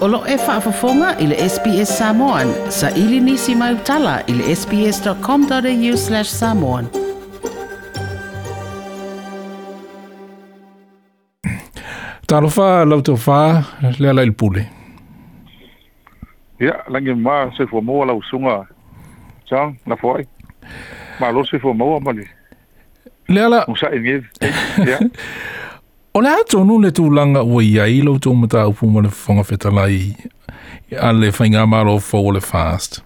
Olo e whaafafonga i le SPS Samoan. Sa ili nisi mai utala i le sps.com.au slash samoan. Tālo whā, lau tō whā, lea lai lupule. Ia, ya, langi ma se fua mō lau sunga. Tāng, na fuai. Mā lo se fua mō amani. Lea la... Musa e ngev. O le ato nu le tūlanga ua ia i lau tū mata upu ma le whonga whetalai a le whainga maro fau le fast.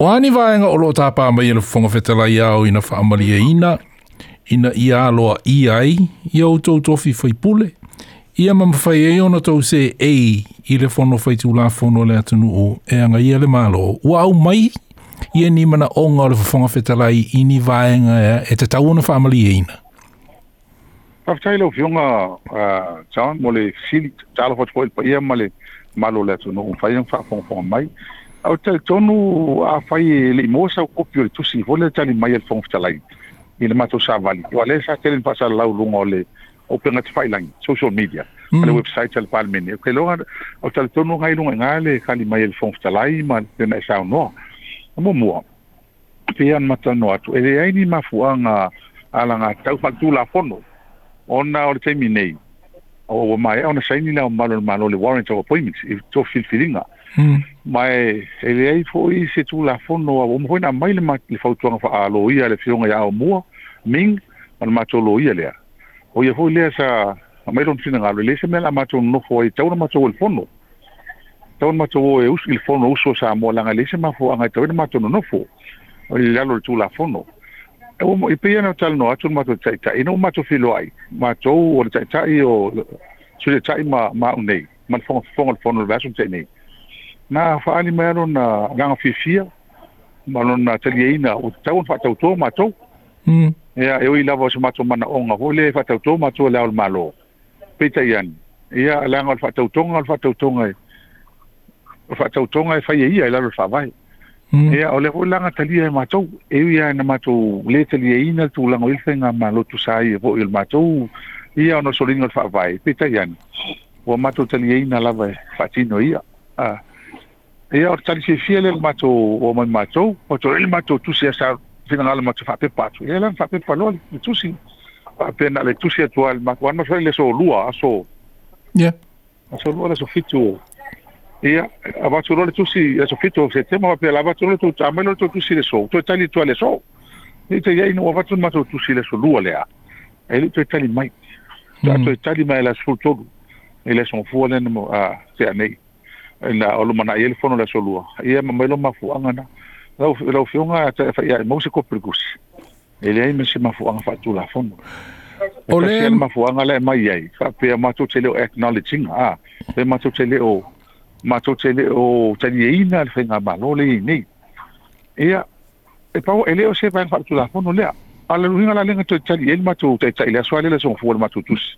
O ani vāenga o lo tāpā mai le whonga whetalai au ina whaamari e ina, ina i aloa i ai, i au tō tofi whai pule, i a mamawhai e ona tau se ei i le whono whai tū la whono le ato nu o e anga i ale malo. Ua au mai, i e ni mana onga o le whonga whetalai i ni vāenga e te tauna whaamari e ina. Pafitai lau fionga chan mo le sili chalo fa chkoil pa ia ma le malo le atu nukum fai yang fa fong mai. Au tali tonu a fai e le imo sa u kopio le tusi fo le chali mai le fong fitalai. I le mato sa vali. Wa le sa telin pa sa lau lunga le open at fai lang, social media. Mm. Ale website chali pa almeni. Ok lo ha, au tali tonu ngai lunga ngai le kali mai le fong fitalai ma le na isa unua. Amo mua. Pian matano atu. Ele aini mafuanga alanga tau fatu la fono. Mm ona o le mi nei o mai ona saini lea o malo le malo le warrant of appointments i to filfilinga hmm. mae e leai foi se tu la fono a wama hoina mai le fautuanga fa alo ia le fionga ia o mua ming ma le mato lo ia lea o ia foi lea sa mai ron fina ngalo lea se mea la mato no foi tauna ma o le fono tauna ma o e usi le fono uso sa mua la lea se mafo angai tauna mato no no fo o le lalo tu la fono e wo i pia na tala no atu mato tai tai no mato filo ai mato o le tai tai o sule tai ma ma unei man fong fong al fong al tai nei na fa ani mai no na ganga fifia ma no na tali e ai o tau fa tau to mato mm ya e i la vos mato mana onga ho le fa tau to mato le al malo pita yan ya la ngol fa tau to fa tau to ngai fa tau to ngai fa ye ia la lo fa vai Mm. e o le holanga talia e matou e ia na matou le talia ina tu langa ilse nga ma lotu sai e voil matou ia no solingo fa vai pe taian o matou talia ina la vai fatino e ia a e o tali se fiele le matou o mai matou o to ele matou tu se sa fina le matou fa pe patu e la fa pe palo le tu si fa pe na le tu si atual ma kwa no fa le so lua so ya so lua so fitu ia a va tsolo le tusi ya so fito se tema va pela va tsolo tu tsama no tu tusi le so tu e tali tu le so ni te ya ino va tsolo ma tu tusi le so lu le a e tu e tali mai hmm. tu e tali mai la so tu ele son fuole no a se anei na o lu mana ye le fono le so lu ia ma melo ma fu anga na la la fiona ta fa ya mo se ko pergus ele ai me se ma fu anga fa tu la fono Olen mafuanga le mai ai, fa pe ma tu tele o acknowledging, ah, pe ma tu tele o matou tele o tanieina le faiga malo le inei ia e pau e lē o se vaega faatulafono lea ala luiga lalega toe tali ai le matou taʻitaʻi le aso ale le sogafua le matou tusi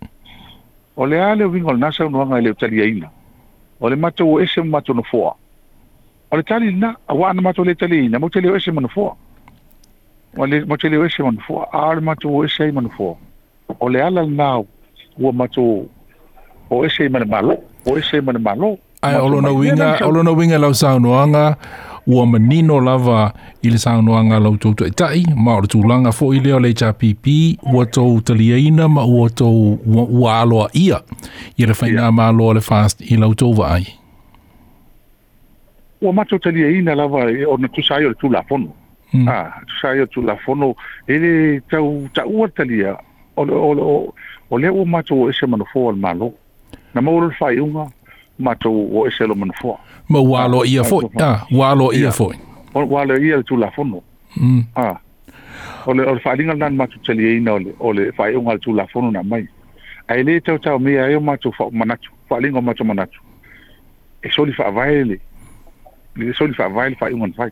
o le uiga o le nasa aunoaga e leu taliaina o le matu o ese ma matou nofoa o le tali lenā auā ana matou lē taliaina mau teleo ese ma nofoa o le mau teleo ese ma nofoa a le matou ese ai ma nofoa o le ala lenā ua matou o ese i ma malo o ese i ma malo Ai, olo winga, olo winga lau sa unuanga, ua manino lava i le sa lau tau tau tai, ma ora langa fo i leo le cha pipi, ua tau taliaina, ma ua tau ua aloa ia, i le whaina ma aloa le fast i lau tau vai. Ua matau taliaina lava e, o na tusai o le tū lafono. Mm. Ah, tusai o tū lafono, e le tau ta ua talia, o le ua matau esemano ese manofo al malo. Na maurul fai unga, matou o e selo manufua ma walo ah, ia foi ah walo ia foi walo ia le tulafono mm ah ole ole matou lan e taliaina ole ole faaiʻuga le tulafono na mai ae lē tautaumea e o matou manatu, fa o matou manatu e soli faavae le le soli faavae le faaiʻuga eh, eh,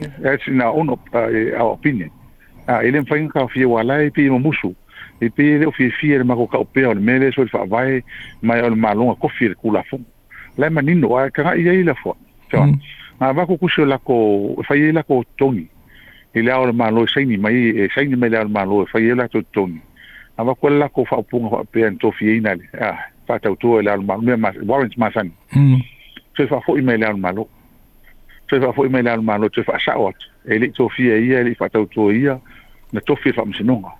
na fai e sina ono a eh, opinion Ah, ele fa mafaiga kaofia uā la e, e musu mamusu i e pe le o fiafia le makokaʻu pea o le mea lea soi faavae mai o le maloga kofi i le kulafu lae manino ae kagaʻi ai la foaʻi so avaku kusi o lako e fai ai lako togi i le ao le malo e ni mai e saini mai le ao e le malo ah, e fai ai latou togi avaku e lako faaupuga faapea ni tofi aina le a faatautua i le ao le malo mea warrant masani soi faafoʻi mai le ao le malo soi faafoʻi e mai le ao le malo soi faasaʻo atu e leʻi tofia ia e leʻi faatautua ia na tofi e faamasinoga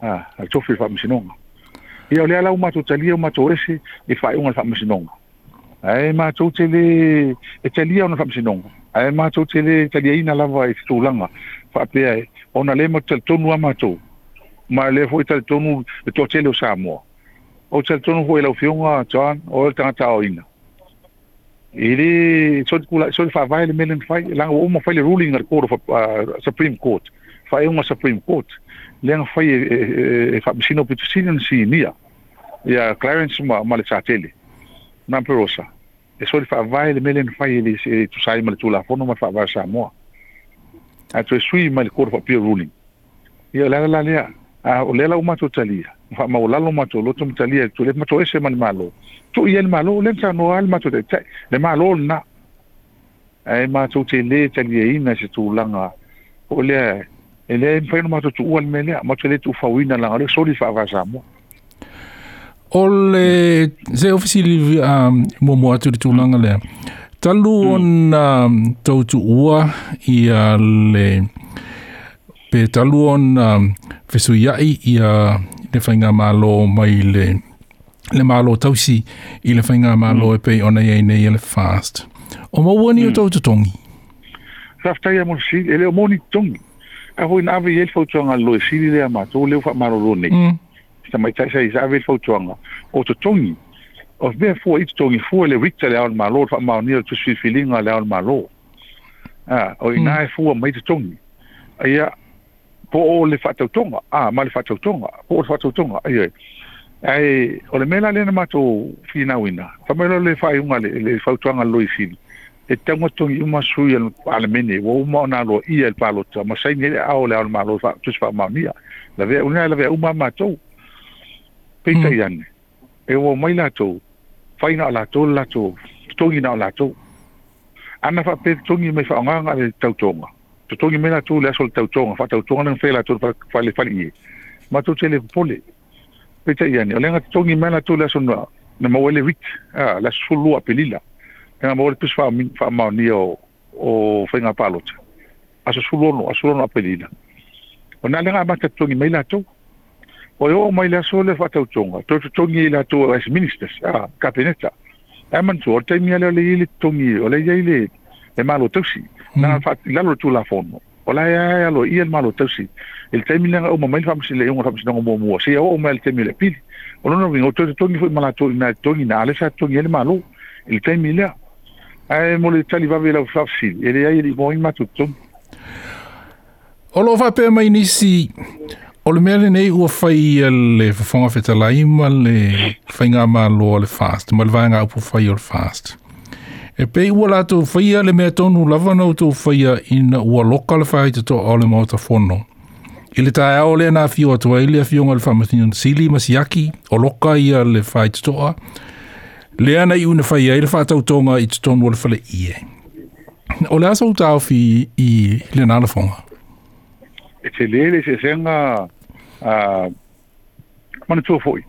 a a tofi fa misinoga ia o lea uma matou talia e o matou fa i faaiʻuga e le faamasinoga ae matou tele e talia ona faamasinoga ae matou tele taliaina lava e i fa pe e ona le mo matou tonu a to ma le fo foʻi tonu e toatele o samo o tonu talitonu foʻi laufioga chan o el tagata aoina i le sole kula fa faavae le melen na fai laga ua uma fai le ruling al court of uh, supreme court fa faaiʻuga supreme court lenga fai e, e, e fa e bisino pitu sini ni si nia ya Clarence ma ma le chatele na perosa e soli fa vai le melen fai e le e, tu sai ma le tula fono ma fa vai sa mo a tu e sui ma le kor fa pio ruling ya la la lea a o le la umato talia fa ma o la lo mato lo tum talia tu le mato ese ma le malo tu ye le malo le tsa no al mato de tsai le malo na ai ma tu te le talia ina se tu langa o le e le mpai no mato tu uan mele ma te le tu fawina la ngare sori fa vasa mo ole se ofisi li um, mo mo atu tu langa le talu hmm. on um, tau tu ua i le pe talu on fesu yai i le fainga malo mai le le malo tausi i le fainga malo mm. e pe ona i nei e le fast o mo wani mm. o hmm. tau tu tongi Raftai amorsi, ele o moni tongi. a hoi nawe i e elfau tuanga loe siri rea ma, tō leo wha maro rone. Mm. Sa mai tai sa i sa awe elfau tuanga. O to tongi, o te mea fua i le rita le aon maro, wha maro nira tu sui filinga le aon maro. O i mm. nae fua mai to tongi. ia, po o le wha tau tonga, a ma le wha tau tonga, po o tonga, a Ai, o le mela le na mato fina wina. Tamai lo le wha iunga le wha tuanga loe e taugato i uma sui al palemene ua uma ona aloaia i le palotou amasaini ele ao le ao le malo tusi faamaonia lavea una lavea uma a matou peitai ane e ua umai latou faina o latou le latou totogina o latou ana faape totogi mai faaogaga a le tautoga totogi mai latou le aso le tautoga faatautoga lega fea latou le faliie matou tele popole peitai ane o lega totogi mai latou le aso na mauai le vit a le aso solua pelila ega mo le pisi faamaonia o faiga paalota aso sulono asolono apelina ona le ga matatuagi mai latou o e oo mai e le aso le faatautoga toe totogi i latou as ministers a kapeneta ae manatua o le taimia lea o le totogi o leiai le malo tausi hmm. na faatilalo le tulafono o la ia e ia le malo tausi i le taimi lega uma mai le faamasileiuga faamasinoga muamua seia oo mai le taimi le pili o lona vigou toe totogi foi ma latou ina totogi na a sa totogi ai e le malo i le taimi lea ae mo le tali vavi lau fafsi e le ai mo i matutum o lo pe mai nisi o le mele nei ua fai le fafonga fe talai ma le fai ngā mā lo le fast ma le vai ngā upu fai o le fast e pe ua la tau fai le mea tonu lava nau fai ina ua loka le fai te to ole le mauta fono i le tae ao le nā fio atua i le fionga le fai matinion sili masiaki o loka ia le fai te toa Leana ana i una whai aere whātau tōnga i te tōnu ora whale i e. O le asa utau fi i le nāna whonga? E te lele se se mana tō fōi.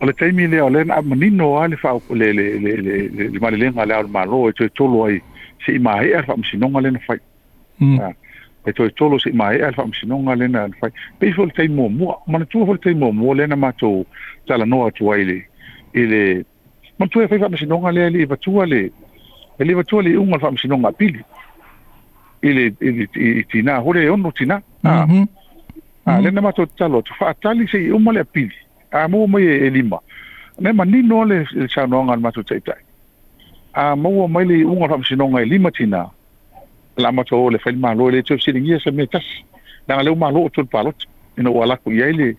O le teimi le o le nā manino a le whau le le le le le le le le ngā au le mālo e tō e ai se i māhe e alwha msinonga le na whai. Mm. E tō e tōlo se i māhe e alwha msinonga le na whai. Pei fō le teimi mō mua, mana tō fō le mua le na mātou tala noa tu le. Ile, ile, ma tu e fa mi sinonga le le va tua le le va tua le un fa mi sinonga pili ile i tina hore e onu tina ah ah le mhm. na ma to talo to fa tali se un male pili a mo mo e lima ne ma ni no le sa no ma to tai tai a mo mo mai le un fa sinonga e lima tina la ma to le fa ma lo le tso sinngi se me tas na le ma lo to palot ina wala ku ye le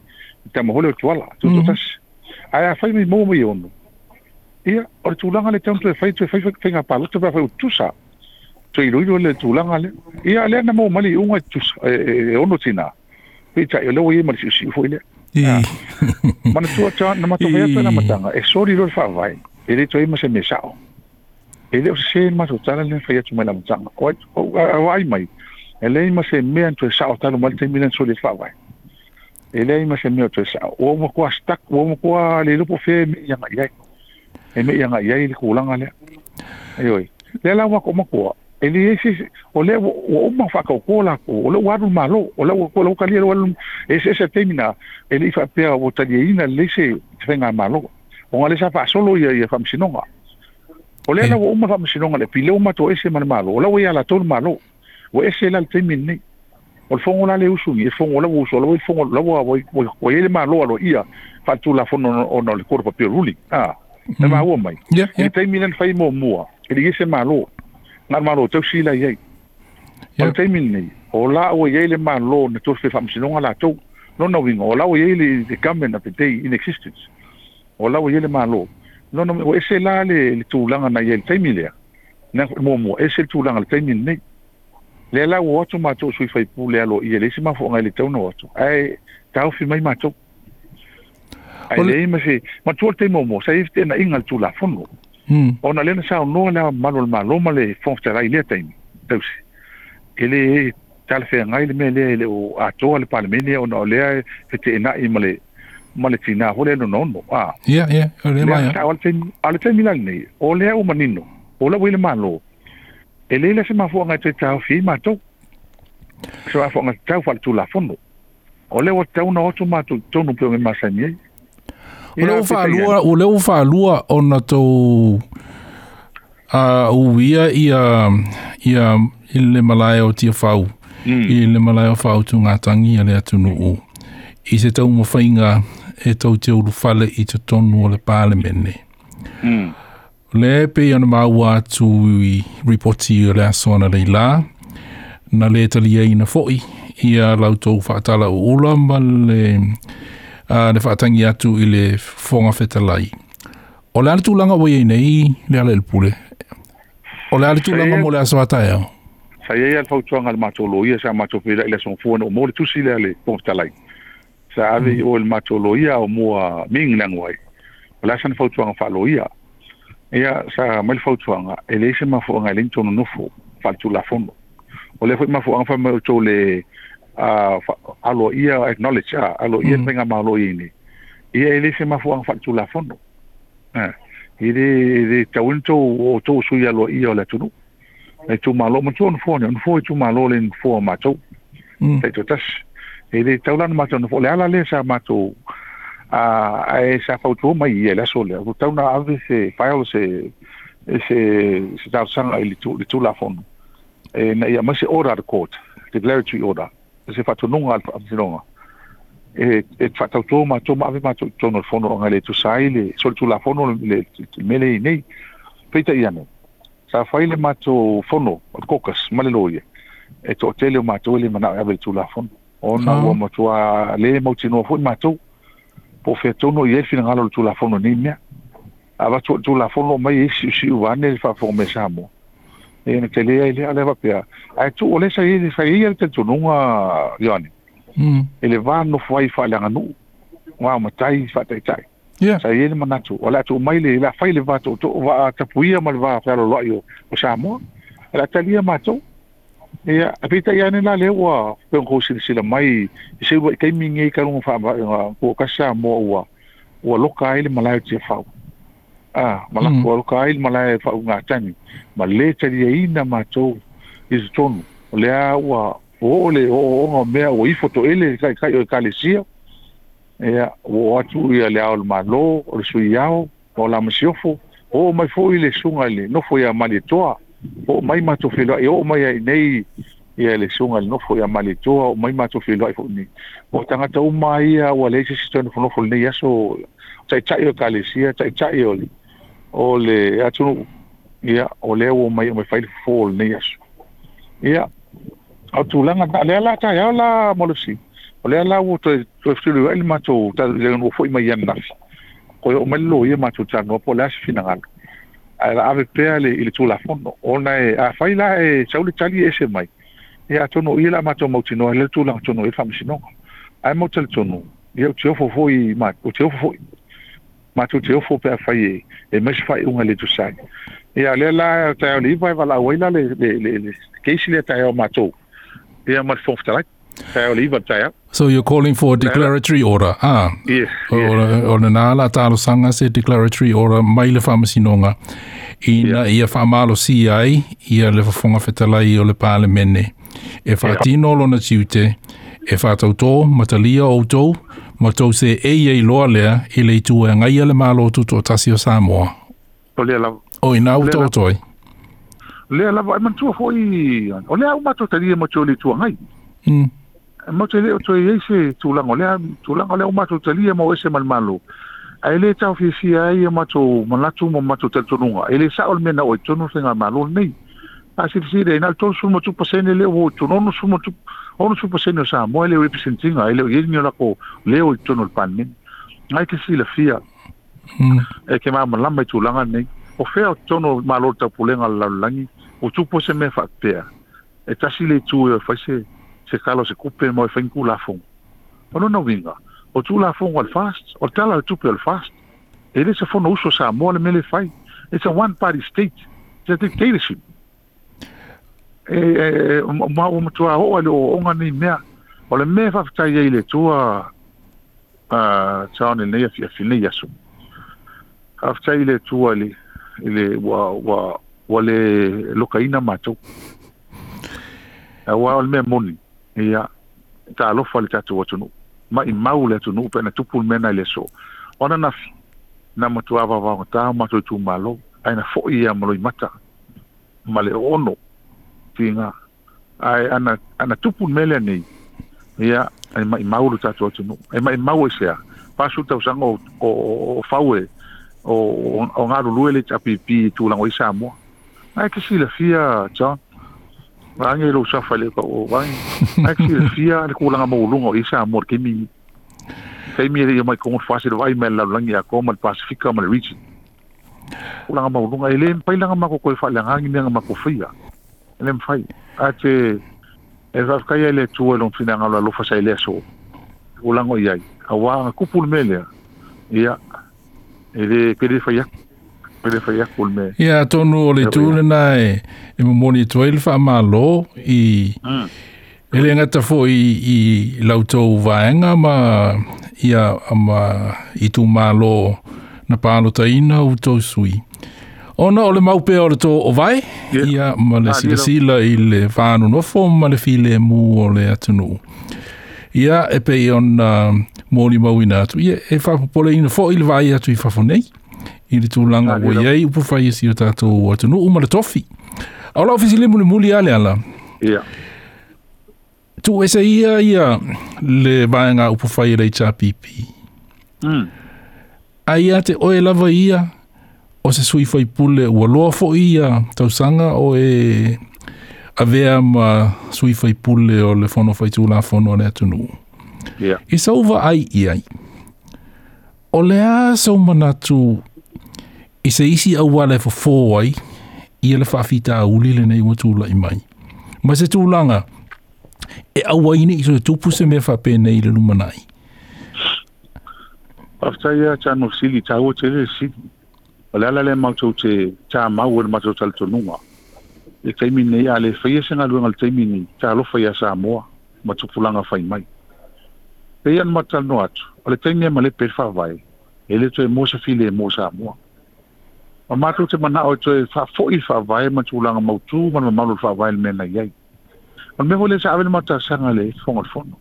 tamo hole tuala tu mhm. tas aya fa mi mo mo e onu ia o le tulaga le taunu toe fai toe fai faiga palota pea fai utusa toe iloilo le tulaga le ia lea na maumali i uga e tusa e, e, e ono tinā peitaʻi o le ua ia ma le siʻusiʻu foʻi lea manatua ta na matokai atu na mataga e soli lo le faavae e lei toai ma se mesaʻo e lē o sesē matotala le fai atu mai lamataga aai mai e lei ma se mea ntoe saʻo talo ma le taimila na soli le faavae e lea i ma se mea o toe saʻo ua umakua stak ua umakua lelopo fea me iagaʻi ai e me yanga ia i le e oi le la wa ko mo ese o lea o ma fa ko la ko o le wa ru malo o e, le ko lo ka le o ese ese termina e li fa pe o ta li malo o le sa fa ia ia fa o eh. le la o ma fa msinonga le pile o ma to malo o la ia la tol malo o ese la termina o le fogo la le usu e fogo lava usu o i fogo lava ua ua le malo aloia faatulafono ona o le korupapio luli a ah ma maua mai i taimi lana fai muamua e ligi se mālō ga le mālō tausi lai ai o le taimi lenei o la ua iai le mālō na tosi fe faamasinoga latou lona uiga o la ua iai le the government of the in existence o la ua iai le mālō lona ua ese la le le tulaga na iai taimi lea na muamua ese le tulaga e le taimi lenei lea la ua atu matou sui e faipū lea lo ia le isi mafoaga i le tauna o atu ae taufi mai matou ai lei ma se matua te ingal sa e tena inga le tulafono hmm. ona lea na saonoa lea malo le maloma le fogatarai lea taimi tausi e lē talafeagai le mea lea e le o atoa le palemene ona o lea feteenaʻi ma le ma le tinā hole e nonaono a ia al ale taimi lagi nei o lea ua manino o lo i le mālō e lei lea se mafuaagai toe taofi ai matou se mafuaagatau faaletu lafono o lea ua tauna oto no pe peoge sa ai O leo wha alua, o leo wha alua o na tau a uia i a i a i le malai o tia whau. Mm. I le malai o whau tu ngātangi a lea tunu o. I se tau ma whainga e tau te uru whale i te tonu o le pāle mene. Mm. Le pe i ana maua tu i ripoti o lea sona le ilā. Na le talia i na fo'i i a lau tau whaatala o ula ma le... uh, le faatagi atu i le foga fetalai O le atu langa wai ei nei, le ale le pule. O le atu langa mo le aso atai e au. Sa ia al fautuanga le mātou loia, sa mātou pira ila son fuana, o mo le tusi le ale fonga Sa ave mm. o le mātou loia o mua mingi ai. O la sana fautuanga wha loia. Ia sa mai le fautuanga, ele ise mafuanga le intono nofo, faltu la O le fai mafuanga wha mai le... alo ia acknowledge alo ia mm. tenga malo ini ia ele se ma fuang fatu la fondo eh ile de tawunto o to su ia lo ia la tunu e tu malo mo tu no fone no tu malo len fo ma mm. tu e tu tas ile tawlan ma tu no fo la le sa ma tu a a esa fotu ma ia la sole o e tu na ave se file e se se se tawsan ile tu tu la fondo e na ia ma se order court declaratory order se fatu nunga al fatinonga. E e fatu ma to ma ve ma to to no fono nga le to sai le so tu la fono le mele nei. Peita iane. Sa faile ma to fono al kokas male loye. E to tele ma to le mana ave tu la fono. Ona wa ma to a le ma to no fono ma to. Po fe to no ye fina nga lo tu la fono ni mia. Ava tu la fono mai si e si wa ne fa fo mesamo. Mm e ne tele ai le ala pe ai tu ole sa ye sa ye te tu nunga yani mm ele va no fai fa la nu wa ma tai fa tai tai ya sa ye ma na tu ola tu mai le la fai le va tu tu va ta pu ia mal va fa lo yo o sa mo ela tali ia ma tu e a pita ia ne la le wa pe ko si si la mai e se wa kai mi nge ka lu fa ba ko ka sa mo wa wa lo ka ele ma la tu fa a ah, malako mm. aluka ai malae fa'augatani ma lē taliaina matou i totonu o lea ua o le o'ooga o mea ua ifo to'ele kaikai o ekalesia ia ua o atu ia le ao le mālō o le suiao o la masiofo o mai fo'i le suga i le nofo ia malietoa o mai matou feloa'i o'o mai ai nei ia le suga le nofo ia malietoa o mai matou feloa'i fo'i nei o tagata uma ia ua leai sesitonu fonofo lenei aso taʻitaʻi o ekalesia taʻitaʻi o le o le atunu ia o le o mai o mai fai fol nei asu ia o tu langa ta le ala ta ia la molusi o le ala o to to fulu ai le mato ta le no foi mai an nafi ko o mai lo ia mato ta no pola si fina ngalo ai la ave pe ale ile tu la fondo ona e a fai la e chau le chali ese mai ia atunu ia la mato mo tino le tu la atunu e famisi no ai mo tel tunu ia o tio fo foi mai o tio fo foi ma tu te ofo pe fai e e mes fai un ale tu sai e le la ta o li vai vala e wai la le le le ke si le ta o matu ya mas fof ta lai ta o li ta so you calling for a declaratory order ah yes or or na la ta lo sanga se declaratory order mai le famasi nonga ina ia fa malo si ai ia le fofonga fetalai o le parlamente e fa tino lo na tiute e fa tauto matalia outou ma tau se e iei loa lea i le itu e ngai ale maa lo tasi o Samoa. O lea lau. O ina au tau toi. Lea lau, ai mantua fwoi, o lea au mato tari e mocho le tua ngai. Mm. Mocho le o toi e se tulang, o lea tulang, o lea au mato tari e mo e se mal malo. Ai le tau fi si ai e mato, manatu mo mato tel tonunga. Ai le sa olmena o e tonu se ngal malo nei. Asi fisi le, inal tonu sumo tupasene le o tonu sumo tupasene ono supo se no sa mo le representing ai le yes mi la ko le o tono pan ni ai ke si la fia e ke ma ma la mai tulanga ni o fe o tono ma lo ta pulenga la langi o supo se me fa e ta si le tu e fa se se kalo se kupe mo fa inku la fon ono no vinga o tu la fon wal fast o tala tu pel fast e le se fon uso sa mo le mele fai it's a one party state it's a dictatorship e eh, eh, ma o mutua ho le o onga ni mea o le mea whaftai ei le tua a tawne nei afi afi nei asu whaftai le tua le le wa wa wa le lokaina matou aua o le mea moni ia taalofa le tatou atunuu ma i mau le atunuu pena na tupu le mea nai le aso ona nafi na matuā vavagotā ma toe tumālou ae na foʻi ia ma loi mata ma le o ono pinga ai ana ana tupu mele nei ia ai mai mau lu e tu atu no ai mai mau ese pasu tau sango o o faue o o ngaru luele cha pipi tu lango isa mo ai ke sila fia cha wangi lu sa fale ko o wangi ai ke sila fia le ku lango mau lungo isa mo ke mi kai mi ri mai kongo fasi lo ai mel la lango ya ko mal pasifika mal region ulanga mau lunga ele pai langa mako ko fa langa ngi ngi fia ele me fai ate e va ficar ele tu ele não tinha ngalo lufa sai leso o lango yai a wa kupul mele ia ele pede fai ya pede fai ya kul me ia to no ole tu le nai e, e mo moni to ele fa malo i mm. ele ngata fo i i lauto vaenga ma ya ama i tu malo na palo taina ina uto sui Ona ole maupe pe ole to o vai. Yeah. Ia ma le ah, sila sila i le whanu nofo ma le file mu ole le atunu. Ia e pe i on uh, mōni mau ina atu. Ia e whapopole ina fo i le vai atu i whafonei. I le tūlanga ah, e o iei upu whai si o tato o atunu u ma le tofi. Aula ofisi le muli muli ale ala. Ia. Yeah. Tu e se ia ia le vai ngā upu whai le i tā pipi. Mm. Ai ate oe lava Ia o se sui fai pule ua loa fo ia tausanga o e eh, avea ma sui fai pule o le fono fai tūla fono le atunu. Yeah. I sauva ai i ai. O le a sau manatu i se isi au wale fo fō ai i le whaafita a uli le nei ua tūla i mai. Ma se tūlanga e awaini i so tupu se mea whape nei le lumanai. Afta ia chano sili, tau o sili. o le ala le mautou te tamau ole matou talitonuga e taimi nei a le faia segaluega le taimi ni talofa iā sa moa ma tupulaga fai mai peia nomatalano atu o le taimi e malepe le faavae e le toe e mo se file mo sa moa o matou te manao e toe faafoʻi le faavae ma tupulaga mautū ma le mamalo le faavae le menai ai o le mea hoi le saave le matasaga le fogalefono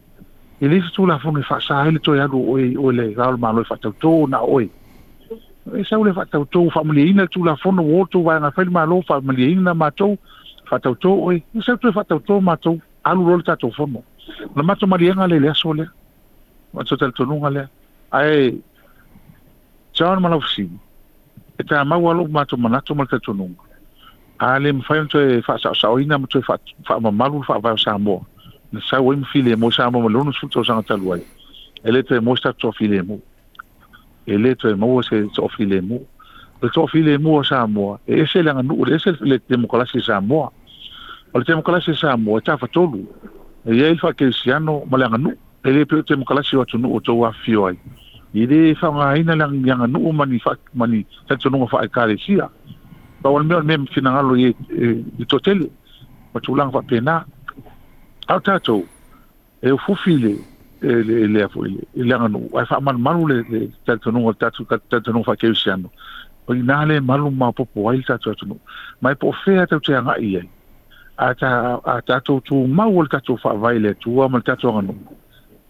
i leisi tulafoga e faasā i le e toe alu oe o le lao le malo e faatautō na oe e sau le fatautou faamaliaina le tulafono uaoltou vaega fai lemalo faamaliiafatosafaau le mafai atoe faasaʻosaʻoina matoefaamamalu lefavaosamasauai mafilmsamnlsagatalulmfl e le toe mo se to fi le mo le to fi le mo sa mo e ese le nganu e se le demokrasi sa mo o le demokrasi sa mo ta fa tolu e ia ilfa ke siano ma le nganu e le pe demokrasi o tunu o to wa fi ai i er le fa ngaina lang yang nganu mani mani sa tunu fa ka le sia ba wal me me finangalo ye i totele ma tulang fa pena au tatou e o fufile ele eh, ele a foi ele ano vai fa man manu le tanto no tatu tanto no fa que o nale malu ma popo ai tatu tatu mai po fe ata tu anga ia ata ata tu tu ma wol tatu fa vai le tu am tatu ano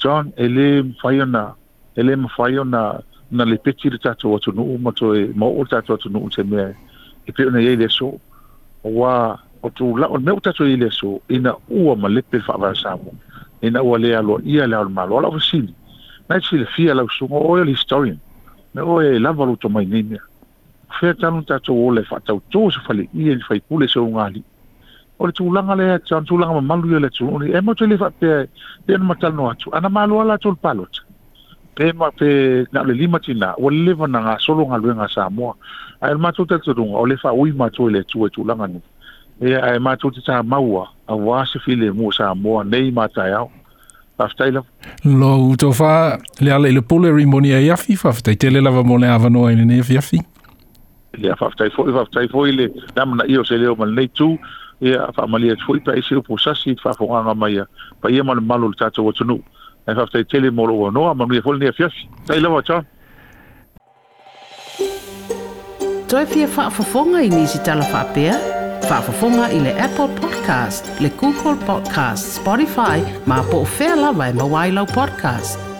john ele fai na ele me fai na na le peti le tatu e tatu no ma to e ma wol tatu tatu no te me e pe ona ye so wa o tu la o me tatu ye le so ina u ma le pe fa va sa ina ua lē aloaʻia le aolomāloa lau fasili na silafia lausuga oe o e le historian me oe lava luto mai nei mea fea tanu tatou o le faatautō se faleʻia i e le faipule se ougalii o le tulaga lea tan tulaga mamalu ia le tuluuni e matoi le faapea e pea na matalano atu ana māloa latou le palota pe ma pe na le lima tina o le leva na gasologaluega sa moa ae le matou tatunuga o le faauima atu i le atua i tulaga nuu e a e mātou te tā maua a wāse file mō sā mōa nei mātai au. Tafitai lau. Lō uto whā, le ala ilo pule ri moni a iafi, whafitai tele lava mōne awanoa ene ne fi iafi. Le a whafitai fōi, whafitai fōi le, namana i o se leo mani nei tū, e a whamali a tfōi pa isi upo sasi, whafonganga mai a, pa ia mani malo le tātou atunu. E whafitai tele mōro o noa, mani e fōi ne fi iafi. Tai lau atā. Toi fia whaafafonga i nisi tala whaapea? Toi fia whaafafonga i nisi tala whaapea? Whaafafunga i le Apple Podcast, le Google Podcast, Spotify, ma po fela vai mawailau podcast.